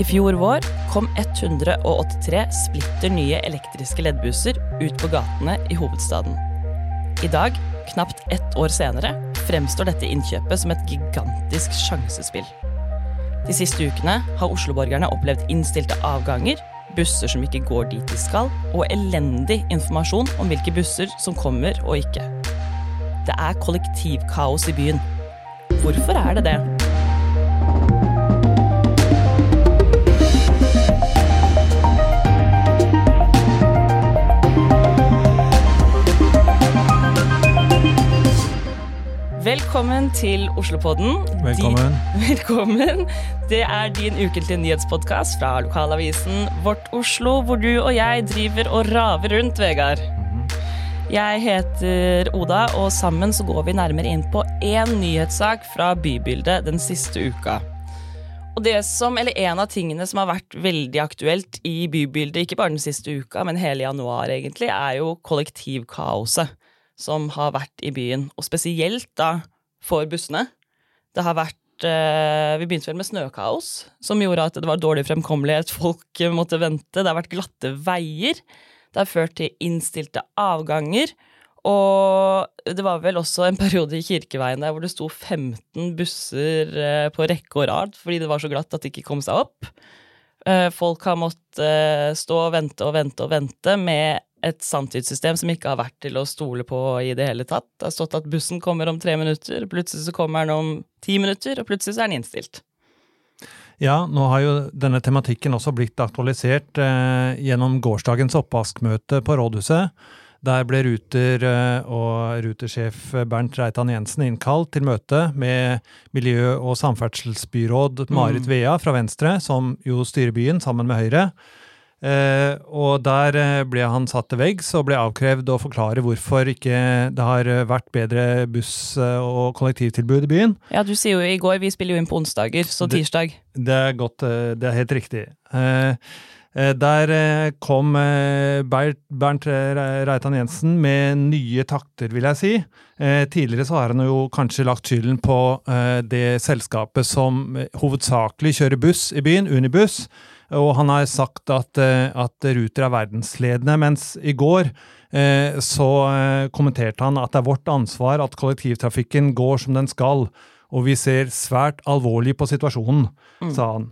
I fjor vår kom 183 splitter nye elektriske leddbusser ut på gatene i hovedstaden. I dag, knapt ett år senere, fremstår dette innkjøpet som et gigantisk sjansespill. De siste ukene har Oslo-borgerne opplevd innstilte avganger, busser som ikke går dit de skal, og elendig informasjon om hvilke busser som kommer og ikke. Det er kollektivkaos i byen. Hvorfor er det det? Velkommen til Oslopodden. Velkommen. De, velkommen. Det er din ukentlige nyhetspodkast fra lokalavisen Vårt Oslo, hvor du og jeg driver og raver rundt, Vegard. Jeg heter Oda, og sammen så går vi nærmere inn på én nyhetssak fra bybildet den siste uka. Og det som, eller En av tingene som har vært veldig aktuelt i bybildet, ikke bare den siste uka, men hele januar, egentlig, er jo kollektivkaoset som har vært i byen. Og spesielt da for bussene. Det har vært eh, Vi begynte vel med snøkaos, som gjorde at det var dårlig fremkommelighet. Folk måtte vente. Det har vært glatte veier. Det har ført til innstilte avganger. Og det var vel også en periode i Kirkeveien der hvor det sto 15 busser eh, på rekke og rad fordi det var så glatt at de ikke kom seg opp. Eh, folk har måttet stå og vente og vente og vente med et sanntidssystem som ikke har vært til å stole på i det hele tatt. Det har stått at bussen kommer om tre minutter, plutselig så kommer den om ti minutter, og plutselig så er den innstilt. Ja, nå har jo denne tematikken også blitt aktualisert eh, gjennom gårsdagens oppvaskmøte på rådhuset. Der ble Ruter eh, og Rutersjef Bernt Reitan Jensen innkalt til møte med miljø- og samferdselsbyråd Marit Mm. Vea fra Venstre, som jo styrer byen sammen med Høyre. Eh, og der eh, ble han satt til veggs og ble avkrevd å forklare hvorfor ikke det har eh, vært bedre buss- og kollektivtilbud i byen. Ja, du sier jo i går, vi spiller jo inn på onsdager, så tirsdag. Det er godt, det er helt riktig. Der kom Bernt Reitan Jensen med nye takter, vil jeg si. Eh, Tidligere så har han jo kanskje lagt skylden på det selskapet som hovedsakelig kjører buss i byen, Unibuss. Og han har sagt at, eh, at Ruter er verdensledende, mens i går eh, så eh, kommenterte han at det er vårt ansvar at kollektivtrafikken går som den skal, og vi ser svært alvorlig på situasjonen, sa han.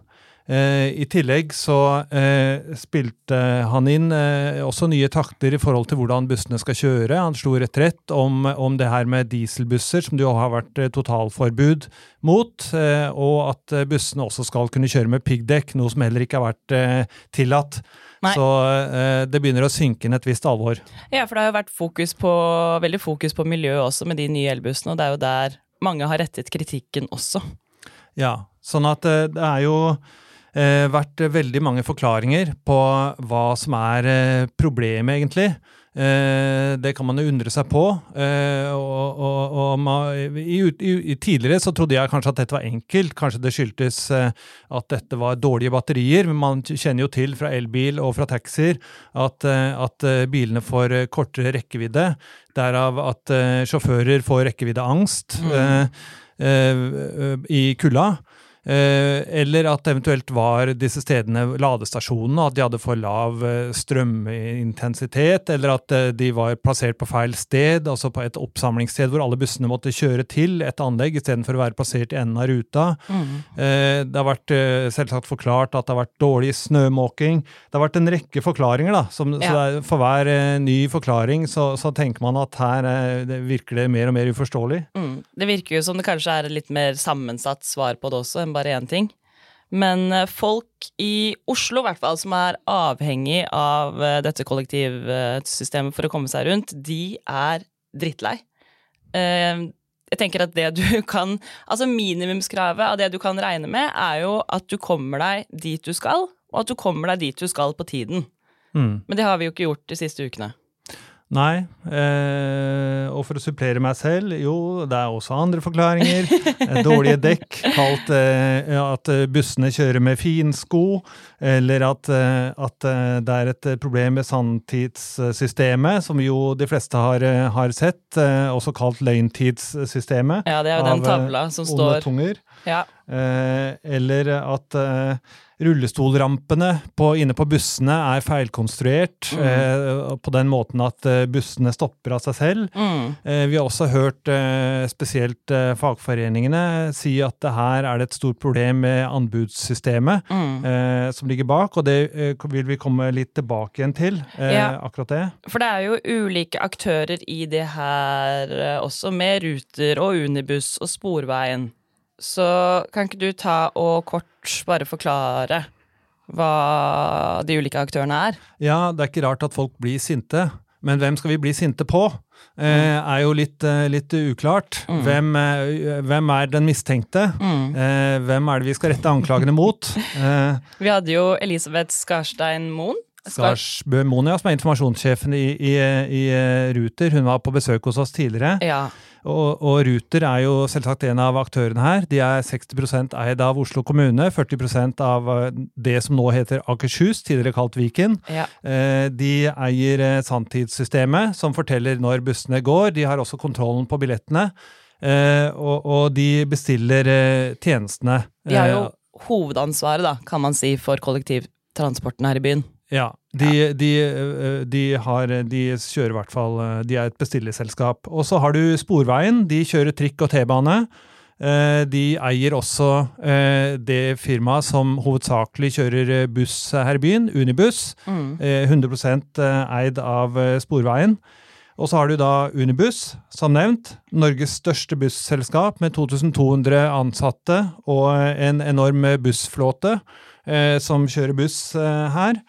Eh, I tillegg så eh, spilte han inn eh, også nye takter i forhold til hvordan bussene skal kjøre. Han slo retrett om, om det her med dieselbusser, som det jo har vært eh, totalforbud mot, eh, og at eh, bussene også skal kunne kjøre med piggdekk, noe som heller ikke har vært tillatt. Nei. Så det begynner å synke inn et visst alvor. Ja, for det har jo vært fokus på, veldig fokus på miljø også med de nye elbussene, og det er jo der mange har rettet kritikken også. Ja, sånn at det er jo vært veldig mange forklaringer på hva som er eh, problemet, egentlig. Eh, det kan man jo undre seg på. Eh, og, og, og i, i, i Tidligere så trodde jeg kanskje at dette var enkelt. Kanskje det skyldtes eh, at dette var dårlige batterier. Men man kjenner jo til fra elbil og fra taxier at, eh, at eh, bilene får eh, kortere rekkevidde. Derav at eh, sjåfører får rekkeviddeangst Mm. eh, eh, i kulda. Eh, eller at eventuelt var disse stedene ladestasjonene, at de hadde for lav eh, strømintensitet, eller at eh, de var plassert på feil sted, altså på et oppsamlingssted hvor alle bussene måtte kjøre til et anlegg istedenfor å være plassert i enden av ruta. Mm. det har vært selvsagt forklart at det har vært dårlig snømåking. Det har vært en rekke forklaringer, da. Som, Så Ja. er, for hver ny forklaring så, så tenker man at her det virker det mer og mer uforståelig. Mm. Det virker jo som det kanskje er et litt mer sammensatt svar på det også, enn bare én ting. Men eh, folk i Oslo, i hvert fall, som er avhengig av eh, dette kollektivsystemet for å komme seg rundt, de er drittlei. Eh, Jeg tenker at det du kan Altså minimumskravet av det du kan regne med, er jo at du kommer deg dit du skal, og at du kommer deg dit du skal på tiden. Mm. Men det har vi jo ikke gjort de siste ukene. Nei, eh, og for å supplere meg selv, jo, det er også andre forklaringer. Eh, Dårlige dekk, kalt eh, at eh, bussene kjører med finsko, eller at, eh, at det er et problem med sanntidssystemet, som jo de fleste har, har sett, eh, også kalt løgntidssystemet. Ja, det er jo den av, tavla som Onde står tunger. Ja. Eh, eller at eh, rullestolrampene på, inne på bussene er feilkonstruert Mm. eh, på den måten at eh, bussene stopper av seg selv. Mm. Eh, vi har også hørt eh, spesielt fagforeningene si at det her er det et stort problem med anbudssystemet Mm. eh, som ligger bak, og det vil vi komme litt tilbake igjen til, eh, Ja. akkurat det. For det er jo ulike aktører i det her også, med Ruter og Unibuss og Sporveien. Så kan ikke du ta og kort bare forklare hva de ulike aktørene er? Ja, det er ikke rart at folk blir sinte, men hvem skal vi bli sinte på? Eh, er jo litt, eh, litt uklart. Mm. Hvem, eh, hvem er den mistenkte? Mm. Eh, hvem er det vi skal rette anklagene mot? Eh, Vi hadde jo Elisabeth Skarstein Moen. Skar- Skarsbø Monia, som er informasjonssjefen i, i, i eh, Ruter, hun var på besøk hos oss tidligere. Ja. Og, og Ruter er jo selvsagt en av aktørene her. De er 60% eid av Oslo kommune, 40% av eh, det som nå heter Akershus, tidligere kalt Viken. ja. Eh, De eier eh, sanntidssystemet, som forteller når bussene går. De har også kontrollen på billettene, og, og de bestiller tjenestene. De har jo hovedansvaret, da, kan man si, for kollektivtransporten her i byen. Ja. De, de, eh, de, har, de kjører i hvert fall eh, De er et bestillerselskap. Og så har du Sporveien. De kjører trikk og T-bane. Eh, De eier også det firmaet som hovedsakelig kjører buss her i byen, Unibuss. Mm. eh, 100 eid av Sporveien. Og så har du da Unibuss, som nevnt. Norges største busselskap med 2200 ansatte og en enorm bussflåte eh, som kjører buss eh, her.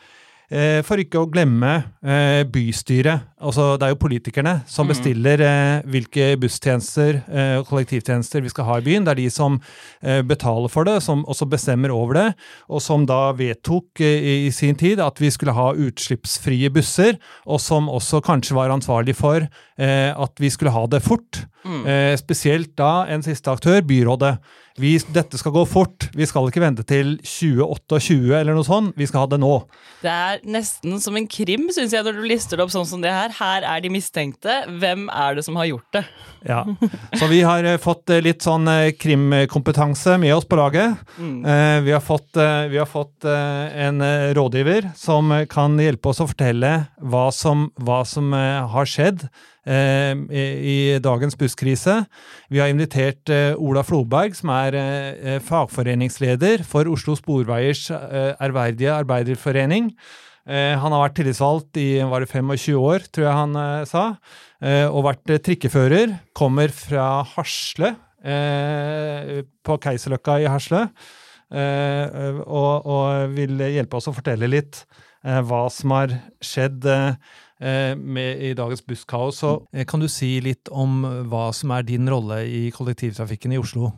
Eh, for ikke å glemme eh, bystyret. Altså, det er jo politikerne som Mm. bestiller eh, hvilke busstjenester og kollektivtjenester vi skal ha i byen. Det er de som eh, betaler for det, som også bestemmer over det, og som da vedtok i, sin tid at vi skulle ha utslippsfrie busser, og som også kanskje var ansvarlig for eh, at vi skulle ha det fort. Mm. Eh, spesielt da en siste aktør, byrådet. Vi, dette skal gå fort. Vi skal ikke vente til 2028 eller noe sånt. Vi skal ha det nå. Det er nesten som en krim, syns jeg, når du lister det opp sånn som det her. Her er de mistenkte. Hvem er det som har gjort det? Ja. Så vi har eh, fått eh, litt sånn eh, krimkompetanse med oss på laget. Mm. Vi har fått, vi har fått en rådgiver som kan hjelpe oss å fortelle hva som, hva som har skjedd i, i dagens busskrise. Vi har invitert eh, Ola Floberg, som er eh, fagforeningsleder for Oslo Sporveiers eh, ærverdige arbeiderforening. Eh, Han har vært tillitsvalgt i var det 25 år, tror jeg han eh, sa, eh, og vært eh, trikkefører. Kommer fra Hasle, eh, på Keiserløkka i Hasle, eh, og, vil hjelpe oss å fortelle litt eh, hva som har skjedd eh, eh, med, i dagens busskaos. Så eh, kan du si litt om hva som er din rolle i kollektivtrafikken i Oslo?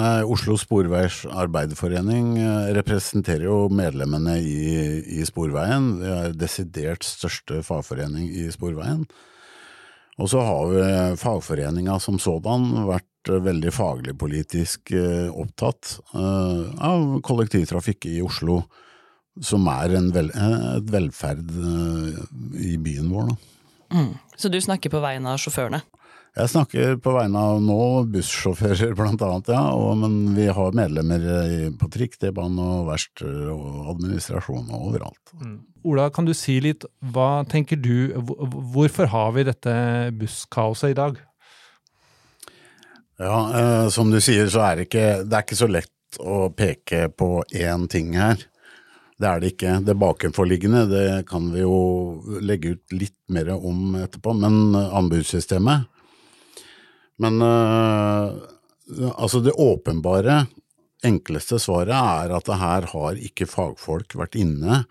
Nei, Oslo Sporveiers Arbeiderforening eh, representerer jo medlemmene i, i Sporveien. Vi er desidert største fagforening i Sporveien. Og så har fagforeninga som sådan vært eh, veldig faglig politisk eh, opptatt eh, av kollektivtrafikk i Oslo, som er en vel, eh, et velferd eh, i byen vår. Da. Mm. Så du snakker på vegne av sjåførene? Jeg snakker på vegne av nå bussjåfører blant annet, ja, og, men vi har medlemmer i, på trikk, T-bane og verksteder og administrasjon og overalt. Ola, kan du si litt, hva tenker du, hvorfor har vi dette busskaoset i dag? Ja, eh, som du sier så er det ikke, det er ikke så lett å peke på én ting her. Det er det ikke. Det bakenforliggende det kan vi jo legge ut litt mer om etterpå, men eh, anbudssystemet Men eh, altså det åpenbare, enkleste svaret er at det her har ikke fagfolk vært inne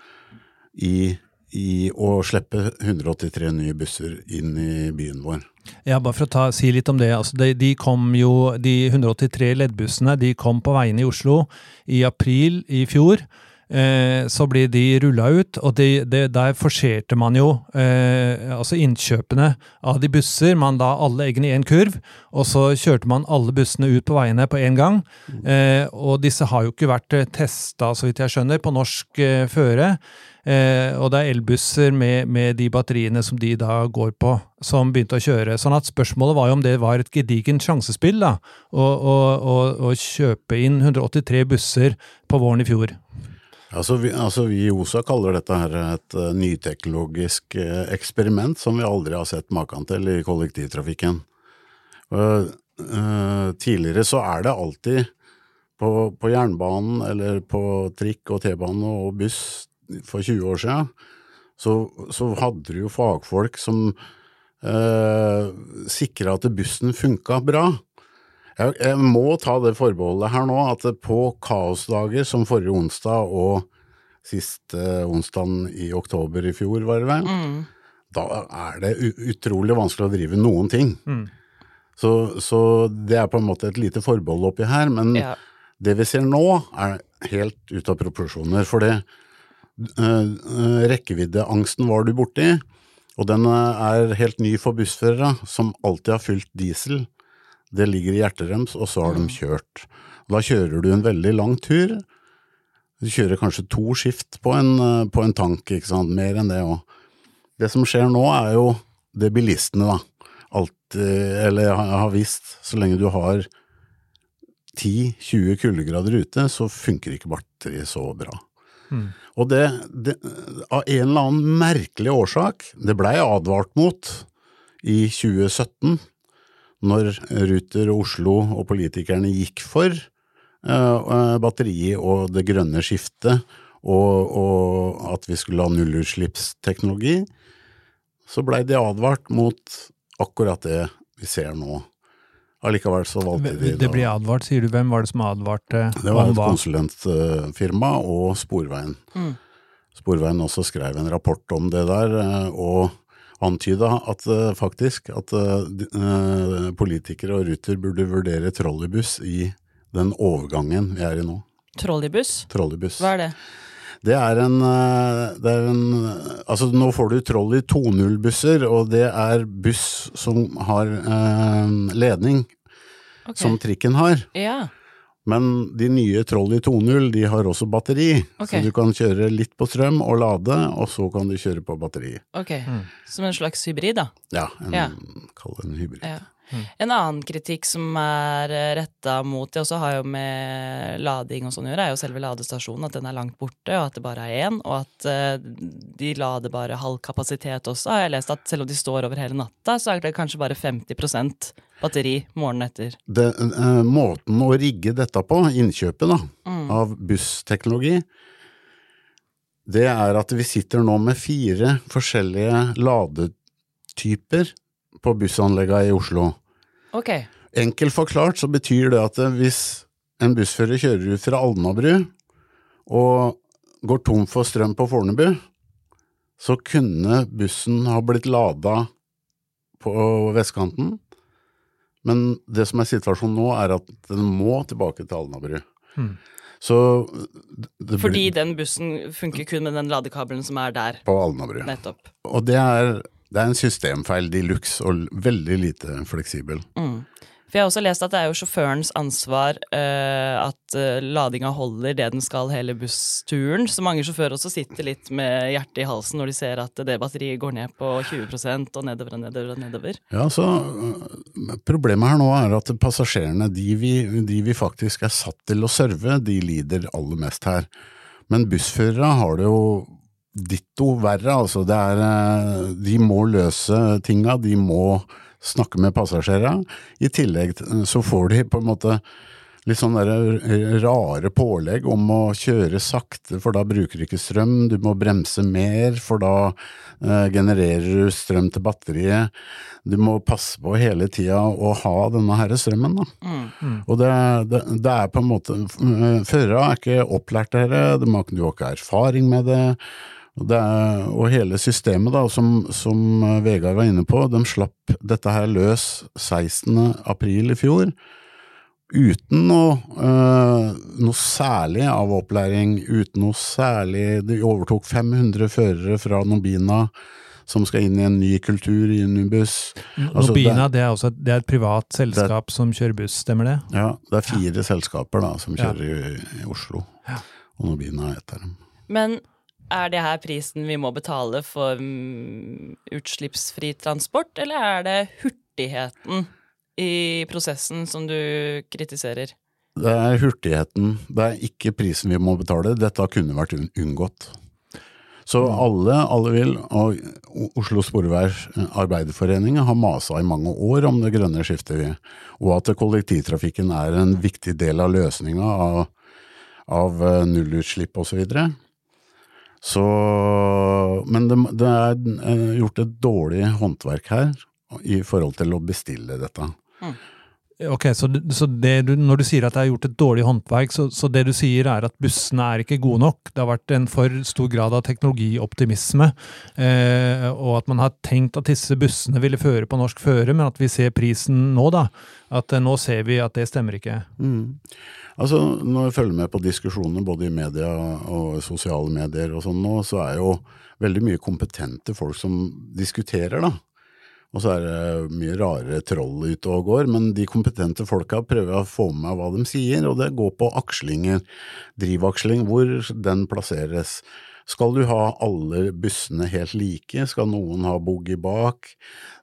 i, i å slippe 183 nye busser inn i byen vår. Ja, bare for å ta, si litt om det. Altså, de, de kom jo, de 183 leddbussene de kom på veiene i Oslo i april i fjor. Eh, så blir de rulla ut, og de, de, der forserte man jo eh, altså innkjøpene av de busser. Man la alle eggene i en kurv, og så kjørte man alle bussene ut på veiene på én gang. Eh, og disse har jo ikke vært testa, så vidt jeg skjønner, på norsk eh, føre. Eh, og det er elbusser med, med, de batteriene som de da går på, som begynte å kjøre. Sånn at spørsmålet var jo om det var et gedigent sjansespill da, å, å, å, å kjøpe inn 183 busser på våren i fjor. Altså vi, altså vi, i OSA kaller dette her et uh, nyteknologisk uh, eksperiment som vi aldri har sett maken til i kollektivtrafikken. Uh, tidligere så er det alltid på, på jernbanen eller på trikk og T-bane og buss for 20 år siden, så, så hadde du jo fagfolk som eh, sikra at bussen funka bra. Jeg, jeg, må ta det forbeholdet her nå at på kaosdager som forrige onsdag og siste eh, onsdagen i oktober i fjor, var det vel, mm. da er det utrolig vanskelig å drive noen ting. Mm. Så, så, det er på en måte et lite forbehold oppi her, men ja. det vi ser nå er helt ute av proporsjoner. For det, eh, rekkeviddeangsten var du borti, og den er helt ny for bussførere som alltid har fylt diesel. Det ligger i hjertet deres, og så har de kjørt. Da kjører du en veldig lang tur. Du kjører kanskje to skift på en, på en tank, ikke sant, mer enn det òg. Det som skjer nå, er jo det bilistene, da, alt, eller har visst, så lenge du har 10-20 kuldegrader ute, så funker ikke batteriet så bra. Mm. Og det, det, av en eller annen merkelig årsak, det blei advart mot i 2017, når Ruter Oslo og politikerne gikk for uh, batteri og det grønne skiftet, og, og at vi skulle ha nullutslippsteknologi, så blei de advart mot akkurat det vi ser nå. Allikevel så valgte de Det blir advart, sier du. Hvem var det som advarte? Det var et konsulentfirma og Sporveien. Mm. Sporveien også skrev en rapport om det der, eh, og antyda at eh, faktisk at uh, politikere og Ruter burde vurdere trolleybuss i den overgangen vi er i nå. Trolleybuss? Trolleybuss. Hva er det? Det er en, det er en Altså, nå får du Trolley 2.0-busser, og det er buss som har eh, ledning, okay. som trikken har. Ja. Men de nye Trolley 2.0 de har også batteri, okay. så du kan kjøre litt på strøm og lade, og så kan du kjøre på batteri. Ok, mm. Som en slags hybrid, da? Ja, en, ja. kall det en hybrid. Ja. Mm. En annen kritikk som er eh, retta mot det, også har jo med lading og sånn å gjøre, er jo selve ladestasjonen. At den er langt borte, og at det bare er én. Og at uh, de lader bare halv kapasitet også. Har jeg lest at selv om de står over hele natta, så er det kanskje bare 50 batteri morgenen etter. Det, uh, måten å rigge dette på, innkjøpet da, mm. av bussteknologi, det er at vi sitter nå med fire forskjellige ladetyper på bussanleggene i Oslo. Okay. Enkelt forklart så betyr det at hvis en bussfører kjører ut fra Alnabru og går tom for strøm på Fornebu, så kunne bussen ha blitt lada på vestkanten, men det som er situasjonen nå, er at den må tilbake til Alnabru. Mm. Så Fordi den bussen funker kun med den ladekabelen som er der? På Alnabru. Nettopp. Og det er det er en systemfeil de luxe og veldig lite fleksibel. Mm. For Jeg har også lest at det er jo sjåførens ansvar uh, at uh, ladinga holder det den skal hele bussturen. Så mange sjåfører også sitter litt med hjertet i halsen når de ser at det batteriet går ned på 20% og nedover og nedover. og nedover. Ja, så uh, Problemet her nå er at passasjerene, de vi, de vi faktisk er satt til å serve, de lider aller mest her. Men bussførere har det jo ditto verre, altså. Det er eh, De må løse tinga, de må snakke med passasjerene. I tillegg så får de på en måte litt sånn der rare pålegg om å kjøre sakte, for da bruker du ikke strøm. Du må bremse mer, for da eh, genererer du strøm til batteriet. Du må passe på hele tida å ha denne her strømmen, da. Mm. Mm. Og det, det, det, er på en måte Førere er ikke opplært dere, de har ikke erfaring med det. Og, er, og, hele systemet, da, som, som, Vegard var inne på, de slapp dette her løs 16. april i fjor. Uten noe, øh, noe særlig av opplæring, uten noe særlig De overtok 500 førere fra Nobina som skal inn i en ny kultur i Unibuss. Altså, Nobina det er, også, det er et privat selskap Det- som kjører buss, stemmer det? Ja, det er fire selskaper da, som Ja. kjører i, i Oslo, Ja. og Nobina er et av dem. Men er det her prisen vi må betale for mm, utslippsfri transport, eller er det hurtigheten i prosessen som du kritiserer? Det er hurtigheten, det er ikke prisen vi må betale, dette kunne vært unngått. Så alle, alle vil, og Oslo Sporveis Arbeiderforening har masa i mange år om det grønne skiftet, vi, og at kollektivtrafikken er en viktig del av løsninga av, av eh, nullutslipp osv. Så, videre. Så Men det, det er eh, gjort et dårlig håndverk her i forhold til å bestille dette. Ok, så, så du, når du sier at det er gjort et dårlig håndverk, så, så det du sier er at bussene er ikke gode nok. Det har vært en for stor grad av teknologioptimisme, eh, og at man har tenkt at disse bussene ville føre på norsk føre, men at vi ser prisen nå, da. At eh, nå ser vi at det stemmer ikke. Mm. Altså, når jeg følger med på diskusjoner både i media og sosiale medier og sånn nå, så er jo veldig mye kompetente folk som diskuterer, da. Og så er det mye rare troll ute og går, men de kompetente folka prøver å få med hva de sier, og det går på akslinger, drivaksling, hvor den plasseres. Skal du ha alle bussene helt like? Skal noen ha boogie bak?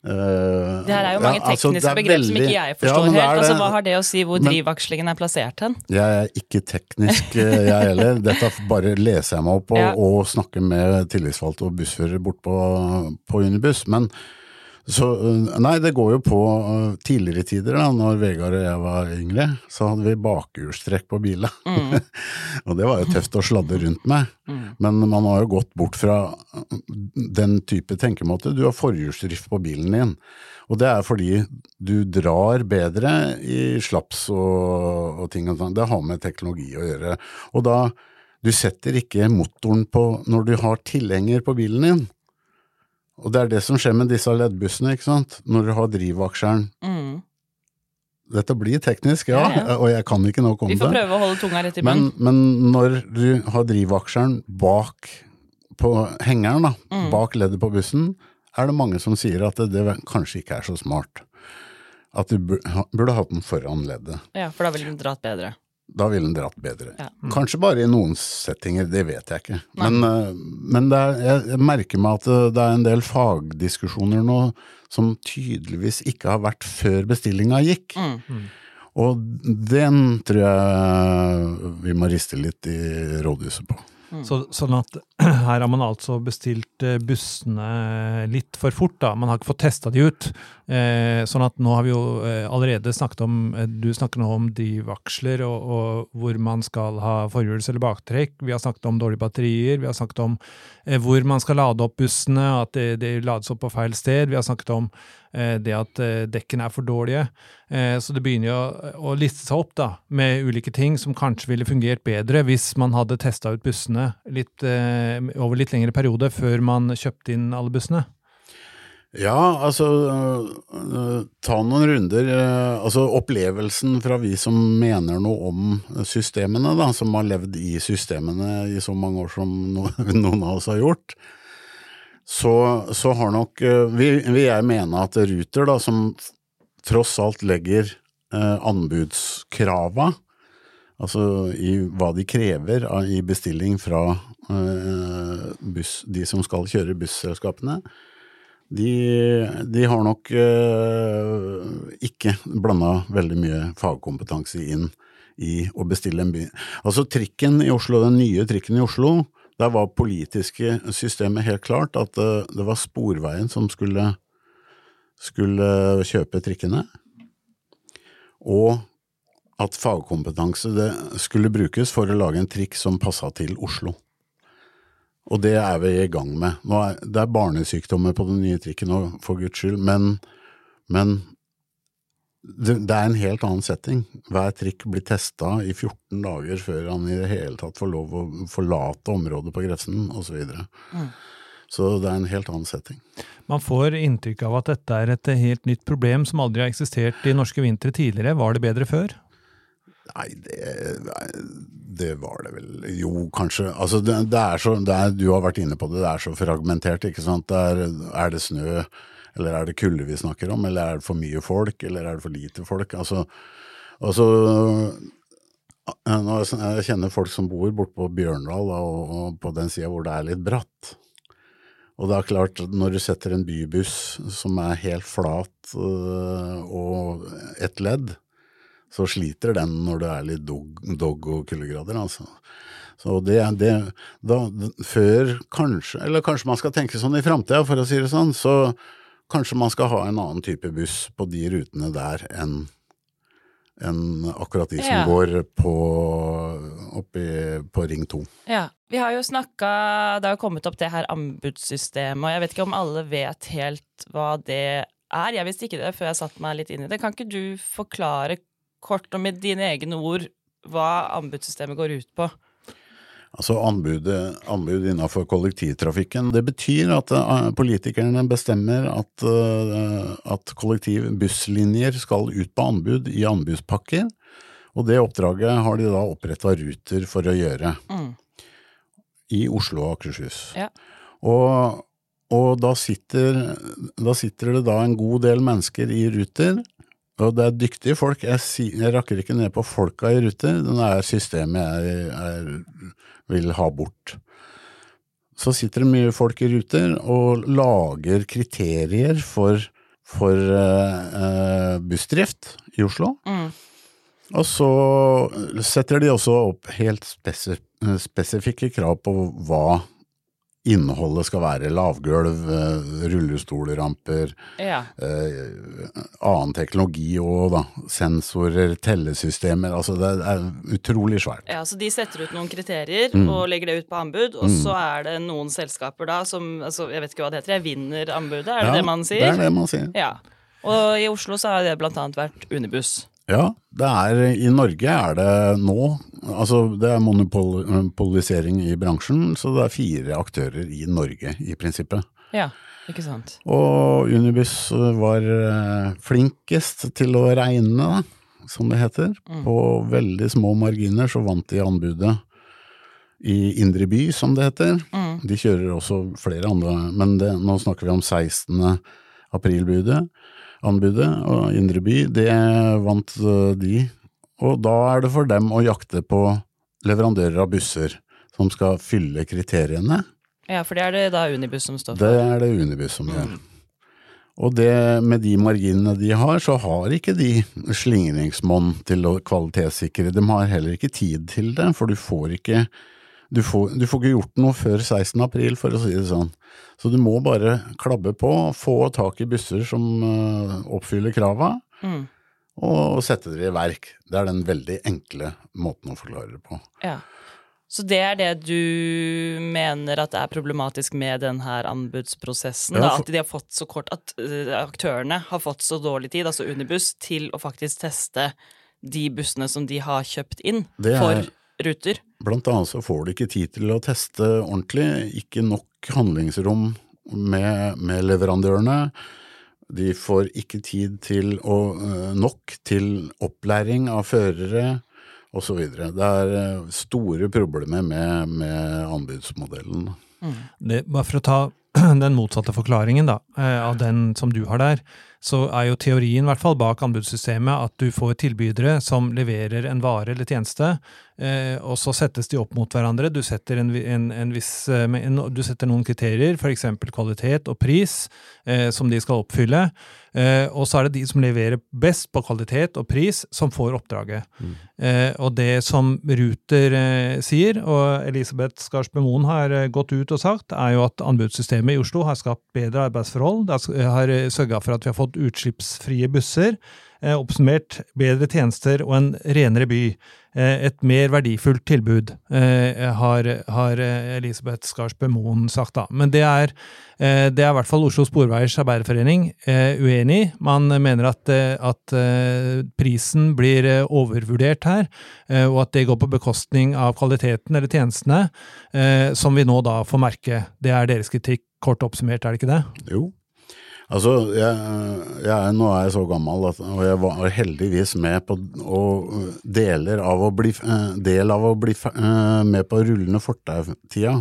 Uh, Det her er jo mange ja, altså, tekniske er begrep som ikke jeg Ja, forstår det er helt. Altså, hva har det å si hvor Men- drivakslingen er plassert hen? Jeg er ikke teknisk, eh, jeg heller. Dette bare leser jeg meg opp og, Ja. og snakker med tillitsvalgte og bussførere bort på, på Unibuss. Men så eh, Nei, det går jo på eh, tidligere tider, da når Vegard og jeg var yngre, så hadde vi bakhjulstrekk på bilene. Mm. og det var jo tøft å sladde rundt med. Men man har jo gått bort fra eh, den type tenkemåte. Du har forhjulsdrift på bilen din. Og det er fordi du drar bedre i slaps og, og ting og sånn. Det har med teknologi å gjøre. Og da Du setter ikke motoren på når du har tilhenger på bilen din. Og det er det som skjer med disse leddbussene, ikke sant. Når du har drivaksjeren Mm. Dette blir teknisk, ja, Ja, ja. og jeg kan ikke nok om Vi får prøve å holde tunga rett i Men, munnen. men når du har drivaksjeren bak på hengeren, da, Mm. bak leddet på bussen, er det mange som sier at det, det kanskje ikke er så smart. At du burde hatt den foran leddet. Ja, for da ville den dratt bedre. Da ville den dratt bedre. Ja. Kanskje bare i noen settinger, det vet jeg ikke. Nei. Men, eh, men det er, jeg, merker meg at det, det er en del fagdiskusjoner nå som tydeligvis ikke har vært før bestillinga gikk. Mm. Og den tror jeg vi må riste litt i rådhuset på. Så, sånn at her har man altså bestilt eh, bussene litt for fort, da. Man har ikke fått testa de ut. Eh, sånn at nå har vi jo eh, allerede snakket om eh, Du snakker nå om drivaksler og, og hvor man skal ha forhjuls- eller baktrekk. Vi har snakket om dårlige batterier. Vi har snakket om eh, hvor man skal lade opp bussene, at det, det lades opp på feil sted. Vi har snakket om det at eh, dekkene er for dårlige. Eh, så det begynner jo å, liste seg opp da, med ulike ting som kanskje ville fungert bedre hvis man hadde testa ut bussene litt, eh, over litt lengre periode før man kjøpte inn alle bussene. Ja, altså ta noen runder. altså Opplevelsen fra vi som mener noe om systemene, da, som har levd i systemene i så mange år som noen av oss har gjort, så, så har nok vil, vil jeg mene at Ruter, da, som tross alt legger eh, anbudskrava, altså i hva de krever av, i bestilling fra eh, buss, de som skal kjøre busselskapene, de, de har nok eh, ikke blanda veldig mye fagkompetanse inn i å bestille en by. Altså trikken i Oslo, den nye trikken i Oslo, der var politiske systemet helt klart at eh, det var Sporveien som skulle, skulle kjøpe trikkene, og at fagkompetanse skulle brukes for å lage en trikk som passa til Oslo. Og det er vi i gang med. Er, det er barnesykdommer på den nye trikken òg, for guds skyld, men, men det, er en helt annen setting. Hver trikk blir testa i 14 dager før han i det hele tatt får lov å forlate området på Grefsen, osv. Så, videre. så det er en helt annen setting. Man får inntrykk av at dette er et helt nytt problem som aldri har eksistert i norske vintre tidligere. Var det bedre før? Nei, det, det var det vel Jo, kanskje. Altså, det, det er så det er, Du har vært inne på det, det er så fragmentert, ikke sant. Det er, er det snø, eller er det kulde vi snakker om, eller er det for mye folk, eller er det for lite folk? Altså, altså Jeg kjenner folk som bor borte på Bjørndal, og, og på den sida hvor det er litt bratt. Og det er klart, når du setter en bybuss som er helt flat øh, og ett ledd, så sliter den når det er litt dog, dog og kuldegrader, altså. Så det det da, Før kanskje, eller kanskje man skal tenke sånn i framtida, for å si det sånn, så kanskje man skal ha en annen type buss på de rutene der enn enn akkurat de som Ja. går på, oppi, på Ring 2. Ja. Vi har jo snakka Det har kommet opp det her anbudssystemet, og jeg vet ikke om alle vet helt hva det er. Jeg visste ikke det før jeg satte meg litt inn i det. Kan ikke du forklare kort og med dine egne ord hva anbudssystemet går ut på? Altså anbudet, anbud innenfor kollektivtrafikken. Det betyr at eh, politikerne bestemmer at, eh, at kollektivbusslinjer skal ut på anbud i anbudspakker. Og det oppdraget har de da oppretta Ruter for å gjøre. Mm. I Oslo og Akershus. Ja. Og, og da, sitter, da sitter det da en god del mennesker i Ruter. Og det er dyktige folk. Jeg, si, jeg rakker ikke ned på folka i Ruter. Det er systemet jeg, jeg vil ha bort. Så sitter det mye folk i Ruter og lager kriterier for, for eh, eh, bussdrift i Oslo. Mm. Og så setter de også opp helt spesif spesifikke krav på hva innholdet skal være. Lavgulv, eh, rullestolramper, Ja. eh, annen teknologi og da, sensorer, tellesystemer. Altså det er utrolig svært. ja, så de setter ut noen kriterier Mm. og legger det ut på anbud, og så er det noen selskaper da som altså, Jeg vet ikke hva det heter, jeg vinner anbudet, er det Ja, det man sier? Det er det man sier. Ja. Og i Oslo så har det blant annet vært Unibuss. Ja, det er, i Norge er det nå Altså, det er monopolisering i bransjen, så det er fire aktører i Norge, i prinsippet. Ja, ikke sant. Og Unibuss var eh, flinkest til å regne, som det heter. På veldig små marginer så vant de anbudet i Indre by, som det heter. Mm. De kjører også flere andre, men det, nå snakker vi om 16. aprilbudet. Anbudet, og Indre by, det vant eh, de. Og da er det for dem å jakte på leverandører av busser som skal fylle kriteriene. Ja, for det er det da Unibuss som står for? Det er det Unibuss som gjør. Og det, med de marginene de har, så har ikke de slingringsmonn til å kvalitetssikre. De har heller ikke tid til det, for du får ikke du får, du får ikke gjort noe før 16. april, for å si det sånn. Så du må bare klabbe på, få tak i busser som øh, oppfyller krava, Mm. og sette det i verk. Det er den veldig enkle måten å forklare det på. Ja. Så det er det du mener at er problematisk med denne anbudsprosessen? Da, at de har fått så kort At eh, aktørene har fått så dårlig tid, altså Unibuss, til å faktisk teste de bussene som de har kjøpt inn for ruter. Blant annet så får de ikke tid til å teste ordentlig, ikke nok handlingsrom med, med leverandørene. De får ikke tid til å, øh, nok til opplæring av førere osv. Det er øh, store problemer med, med anbudsmodellen. Det, bare for å ta den motsatte forklaringen da, eh, av den som du har der, så er jo teorien i hvert fall bak anbudssystemet at du får tilbydere som leverer en vare eller tjeneste, eh, og så settes de opp mot hverandre. Du setter, en, en, en viss, eh, du setter noen kriterier, f.eks. kvalitet og pris, eh, som de skal oppfylle. Eh, og så er det de som leverer best på kvalitet og pris, som får oppdraget. Eh, og det som Ruter sier, og Elisabeth Skarsbø Moen har gått ut og sagt, er jo at anbudssystemet i Oslo har skapt bedre arbeidsforhold. Det har sørga for at vi har fått utslippsfrie busser. Eh, oppsummert bedre tjenester og en renere by. Eh, et mer verdifullt tilbud, eh, har, har Elisabeth Skarsbø Moen sagt. da. Men det er, det er i hvert fall Oslo Sporveiers Arbeiderforening uenig i. Man mener at, at prisen blir overvurdert her, og at det går på bekostning av kvaliteten eller tjenestene, som vi nå da får merke. Det er deres kritikk, kort oppsummert, er det ikke det? Jo. Altså, jeg, jeg, nå er jeg så gammel, at, og jeg var heldigvis med på og deler av å bli, eh, del av å bli eh, med på rullende fortau-tida.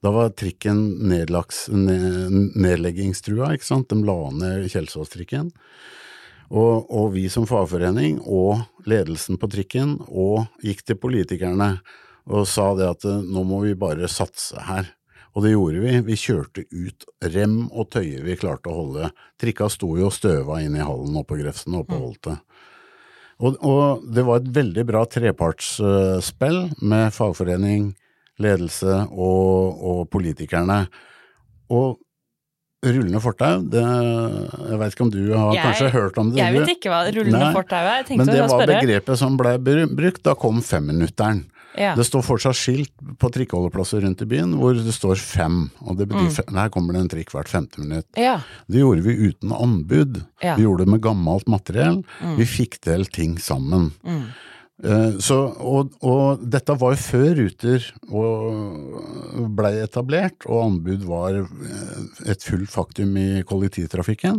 Da var trikken nedlagt, nedleggingstrua, ikke sant. De la ned Kjelsås-trikken. Og, og, vi som fagforening og ledelsen på trikken og gikk til politikerne og sa det at nå må vi bare satse her. Og det gjorde vi. Vi kjørte ut rem og tøyer vi klarte å holde. Trikka sto jo og støva inn i hallen oppe på Grefsen og på mm. Holtet. Og, og, det var et veldig bra trepartsspill med fagforening, ledelse og, og politikerne. Og rullende fortau, jeg vet ikke om du har jeg, kanskje hørt om det? Jeg vet ikke hva rullende fortau er. Men det var begrepet som ble brukt. Da kom femminutteren. Ja. Det står fortsatt skilt på trikkeholdeplasser rundt i byen hvor det står fem. Og det betyr mm. her kommer det en trikk hvert femte minutt. Ja. Det gjorde vi uten anbud. Vi gjorde det med gammelt materiell. Mm. Vi fikk til ting sammen. Mm. Uh, så, og, og, dette var jo før Ruter blei etablert, og anbud var eh, et fullt faktum i kollektivtrafikken.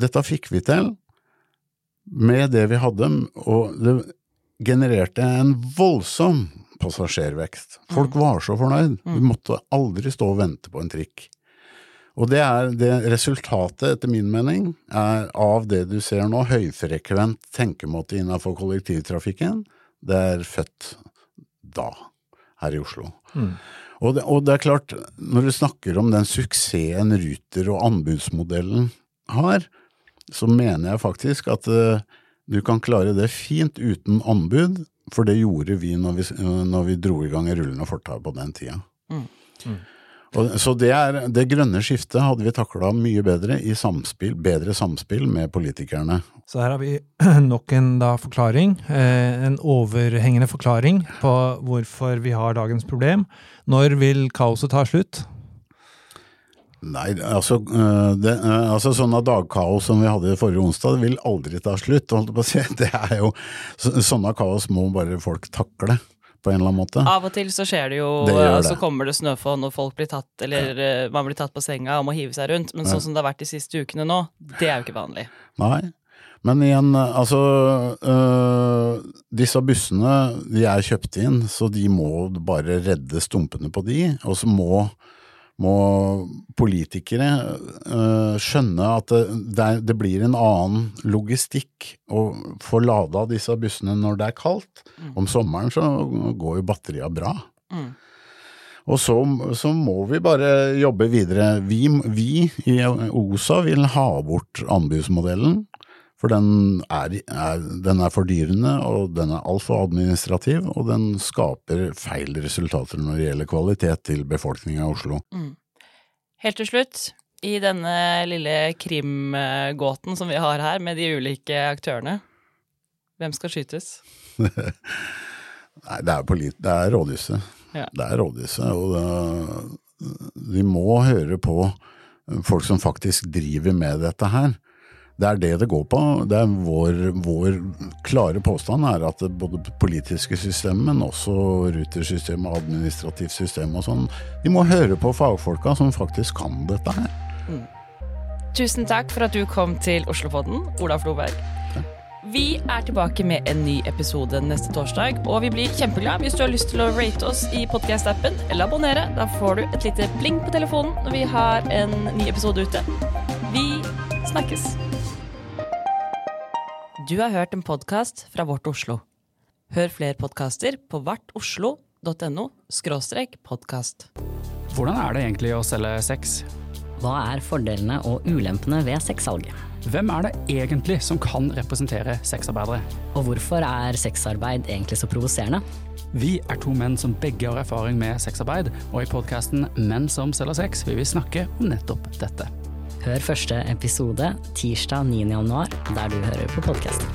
Dette fikk vi til med det vi hadde, og det, genererte en voldsom passasjervekst. Folk mm. var så fornøyd. Vi mm. måtte aldri stå og vente på en trikk. Og det er det resultatet, etter min mening, er av det du ser nå, høyfrekvent tenkemåte innenfor kollektivtrafikken. Det er født da, her i Oslo. Mm. Og, det, og, det, er klart, når du snakker om den suksessen Ruter og anbudsmodellen har, så mener jeg faktisk at uh, du kan klare det fint uten anbud, for det gjorde vi når vi, når vi dro i gang rullende fortau på den tida. Mm. Mm. Og, så det, er, det, grønne skiftet hadde vi takla mye bedre i samspill, bedre samspill med politikerne. Så her har vi nok en da, forklaring, eh, en overhengende forklaring på hvorfor vi har dagens problem. Når vil kaoset ta slutt? Nei, altså, øh, det, øh, altså sånne dagkaos som vi hadde forrige onsdag, det vil aldri ta slutt. holdt på å si. Det er jo, Sånne kaos må bare folk takle på en eller annen måte. Av og til så skjer det jo, det det. så kommer det snøfonn og folk blir tatt, eller ja. Man blir tatt på senga og må hive seg rundt. Men sånn som det har vært de siste ukene nå, det er jo ikke vanlig. Nei, men igjen, altså øh, Disse bussene de er kjøpt inn, så de må bare redde stumpene på de. Og så må må politikere uh, skjønne at det, det, det, blir en annen logistikk å få lada disse bussene når det er kaldt. Mm. Om sommeren så går jo batteria bra. Mm. Og så, så, må vi bare jobbe videre. Vi, vi, i OSA vil ha bort anbudsmodellen. For den er, er, den er fordyrende, og den er altfor administrativ, og den skaper feil resultater når det gjelder kvalitet til befolkninga i Oslo. Mm. Helt til slutt, i denne lille krimgåten som vi har her, med de ulike aktørene, hvem skal skytes? Nei, det er, polit det er rådhuset. Ja. Det er rådhuset, og det, vi må høre på folk som faktisk driver med dette her. Det er det det går på. Det er vår, vår klare påstand er at både politiske system, men også rutersystemet og administrativt system og sånn, de må høre på fagfolka som faktisk kan dette her. Mm. Tusen takk for at du kom til Oslopodden, Ola Floberg. Vi er tilbake med en ny episode neste torsdag, og vi blir kjempeglade hvis du har lyst til å rate oss i podkast-appen eller abonnere. Da får du et lite bling på telefonen når vi har en ny episode ute. Vi snakkes. Du har hørt en podkast fra Vårt Oslo. Hør flere podkaster på vartoslo.no skråstrek podkast. Hvordan er det egentlig å selge sex? Hva er fordelene og ulempene ved sexsalget? Hvem er det egentlig som kan representere sexarbeidere? Og hvorfor er sexarbeid egentlig så provoserende? Vi er to menn som begge har erfaring med sexarbeid, og i podkasten Menn som selger sex vil vi snakke om nettopp dette. Hør første episode tirsdag 9. januar, der du hører på podkast.